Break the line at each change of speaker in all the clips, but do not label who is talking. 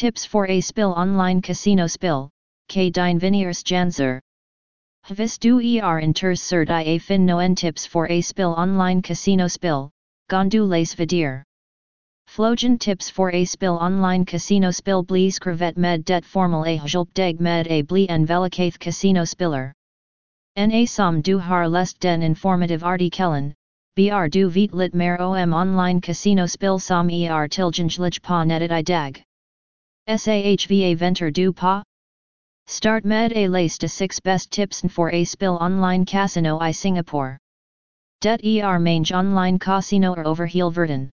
Tips for a spill online casino spill, K dine viniers janzer. Hvis du er inters i a fin noen tips for a spill online casino spill, gondu les vidir. Flogen tips for a spill online casino spill blees crevet med det formal a hjulp deg med a bli en velikaith casino spiller. Na som du har lest den informative artikelen, br du vet lit mer om online casino spill som er tilgængelig på nettet i dag. Sahva venter du pa? Start med a liste 6 best tips for a spill online casino i Singapore. Det er mange online casinoer over hele verden.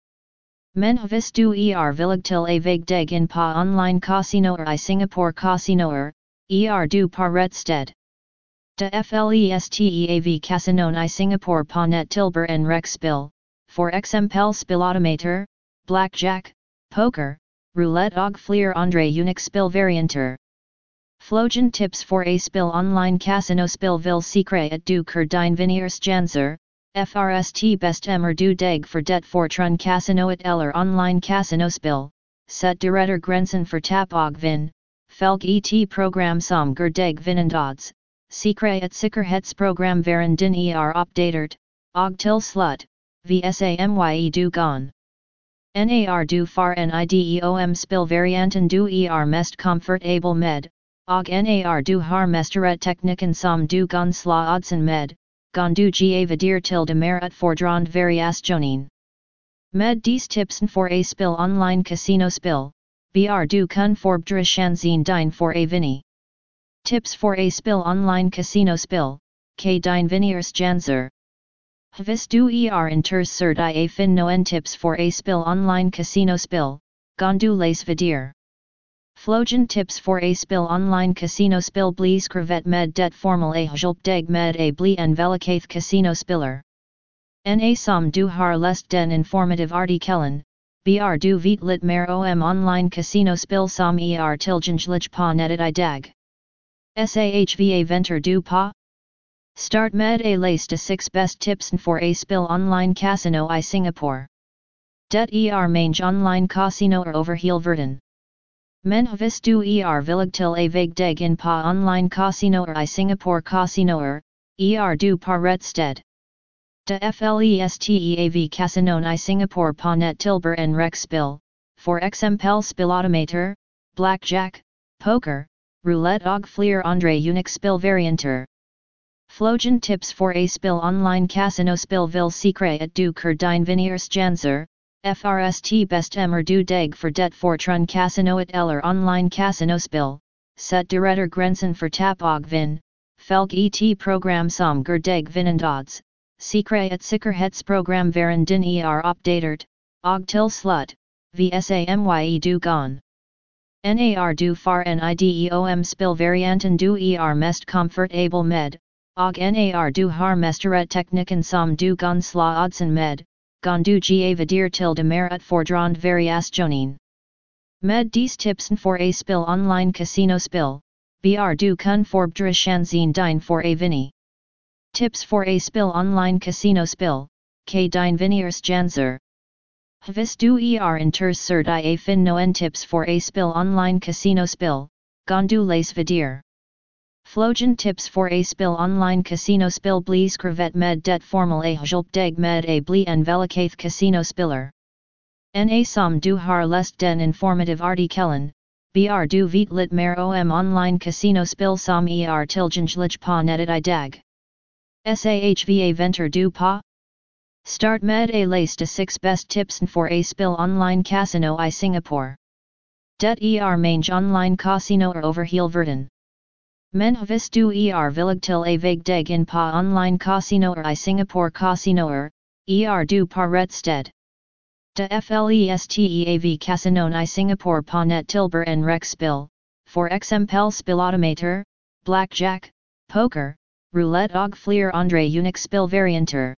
Men hvis du er villig til a veg deg in pa online casinoer i Singapore casinoer, er er du på ret sted. De flesteav casinon i Singapore på net tilber en rec spill, for eksempel spillautomater, blackjack, poker, roulette og flere andre unique spill varianter. Flogen tips for a spill online casino spill vil sikre at du kur din viniers janser, FRST best emmer du deg for det fortrun casinoet eller online casino spill, set deretter grensen for tap og vin, felg et program som ger deg vinendods, sikre et sikkerhetsprogram varen din er opdatert, og til slut, vsamye du gon. NAR du far NIDEOM spill varianten du er mest comfortable med, og NAR du har mesteret teknikken som du gon sla odsen med, gon du gavidir til de merit fordrand variationen. Med dis tipsen for a spill online casino spill, br du kun forbdre shanzine dine for a vini. Tips for a spill online casino spill, k dine viniers janzer. Hvis du er inters cert i a fin noen tips for a spill online casino spill, gondu les vidir. Flogen tips for a spill online casino spill blees crevet med det formal a hjulp deg med a bli en velikaith casino spiller. Na som du har lest den informative artikelen, br du vet lit mer om online casino spill som er tilgængelig på nettet i dag. Sahva venter du pa? Start med a liste 6 best tips for a spill online casino i Singapore. Det er mange online casinoer over hele verden. Men hvis du er villig til a veg deg in pa online casinoer i Singapore casinoer, er du på ret sted. De flesteav casinon i Singapore på net tilber en rec spill, for eksempel spillautomater, blackjack, poker, roulette og flere andre unique spill varianter. Flogen tips for a spill online. Casino spill vil sikre at du kur din viniers janser, FRST best emmer du deg for det fortrun casinoet eller online. Casino spill, set deretter grensen for tap og vin, felg et program som ger deg vinendods, sikre et sikkerhetsprogram varen din er opdatert, og til slut, vsamye du gon. NAR du far NIDEOM spill varianten du er mest comfortable med, og NAR du har mesteret teknikken som du gon sla odsen med, gon du gavidir til de merit fordrand variationen. Med dis tipsen for a spill online casino spill, br du kun forbdre shanzine dine for a vini. Tips for a spill online casino spill, k dine viniers janzer. Hvis du er inters cert i a fin noen tips for a spill online casino spill, gondu les vidir. Flogen tips for a spill online casino spill blees crevet med det formal a hjulp deg med a bli en velikaith casino spiller. Na som du har lest den informative artikelen, br du vet lit mer om online casino spill som er tilgængelig på nettet i dag. Sahva venter du pa? Start med a liste 6 best tips for a spill online casino i Singapore. Det er mange online casinoer over hele verden. Men hvis du er villig til a veg deg in pa online casinoer i Singapore casinoer, er du på ret sted. De flesteav casinon i Singapore på net tilber en rec spill, for eksempel spillautomater, blackjack, poker, roulette og flere andre unique spill varianter.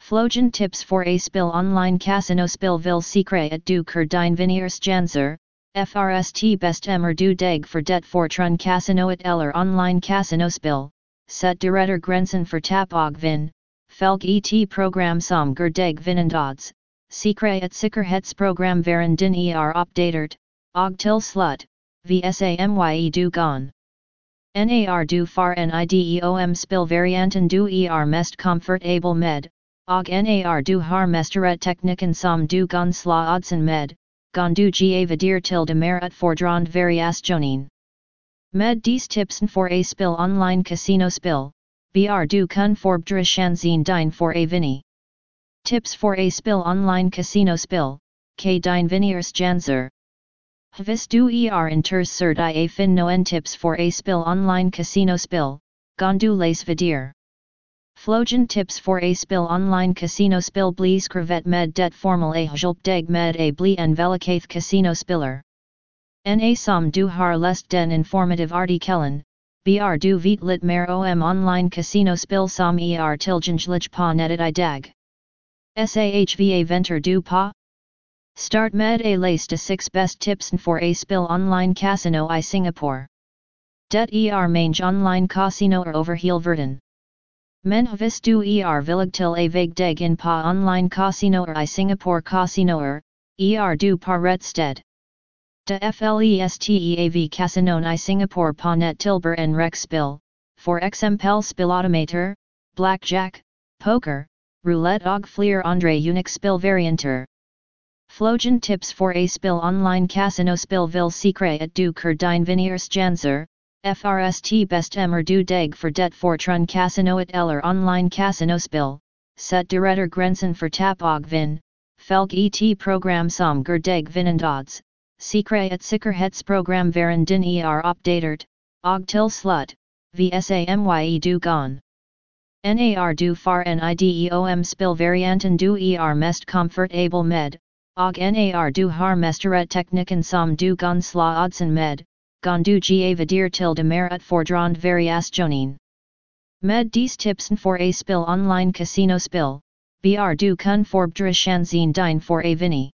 Flogen tips for a spill online casino spill vil sikre at du kur din viniers janser, FRST best emmer du deg for det fortrun casinoet eller online casino spill, set deretter grensen for tap og vin, felg et program som ger deg vinendods, sikre et sikkerhetsprogram varen din er opdatert, og til slut, vsamye du gon. NAR du far NIDEOM spill varianten du er mest comfortable med, og NAR du har mesteret teknikken som du gon sla odsen med, gon du giavadir til de mer utfordrande variationen. Med dis tipsen for a spill online casino spill, br du kun forbdre shanzine dine for a vini. Tips for a spill online casino spill, k dine viniers janzer. Hvis du er inters cert i a fin noen tips for a spill online casino spill, gondu les vidir. Flogen tips for a spill online casino spill blees crevet med det formal a hjulp deg med a bli en velikaith casino spiller. Na som du har lest den informative artikelen, br du vet lit mer om online casino spill som er tilgængelig på nettet i dag. Sahva venter du pa? Start med a list de 6 best tips for a spill online casino i Singapore. Det er mange online casino er over heel verden. Men hvis du er villig til a veg deg in pa online casino er i Singapore casino er, du par ret sted. De flesteav casinon i Singapore pa net tilber en rec for exempel spillautomator, blackjack, poker, roulette og flere andre unique spill. Flogen tips for a spill online casino spill vil sikre at du kur dine viniers janser, FRST best emmer du deg for det fortrun casinoet eller online casino spill, set deretter grensen for tap og vin, felg et program som ger deg vinendods, sikre et sikkerhetsprogram varen din er opdatert, og til slut, vsamye du gon. NAR du far NIDEOM spill varianten du er mest comfortable med, og NAR du har mesteret teknikken som du gon sla odsen med, gon du giavadir til de mer utfordrande variationen. Med dis tipsen for a spill online casino spill, br du kun forbdre shanzine dine for a vini.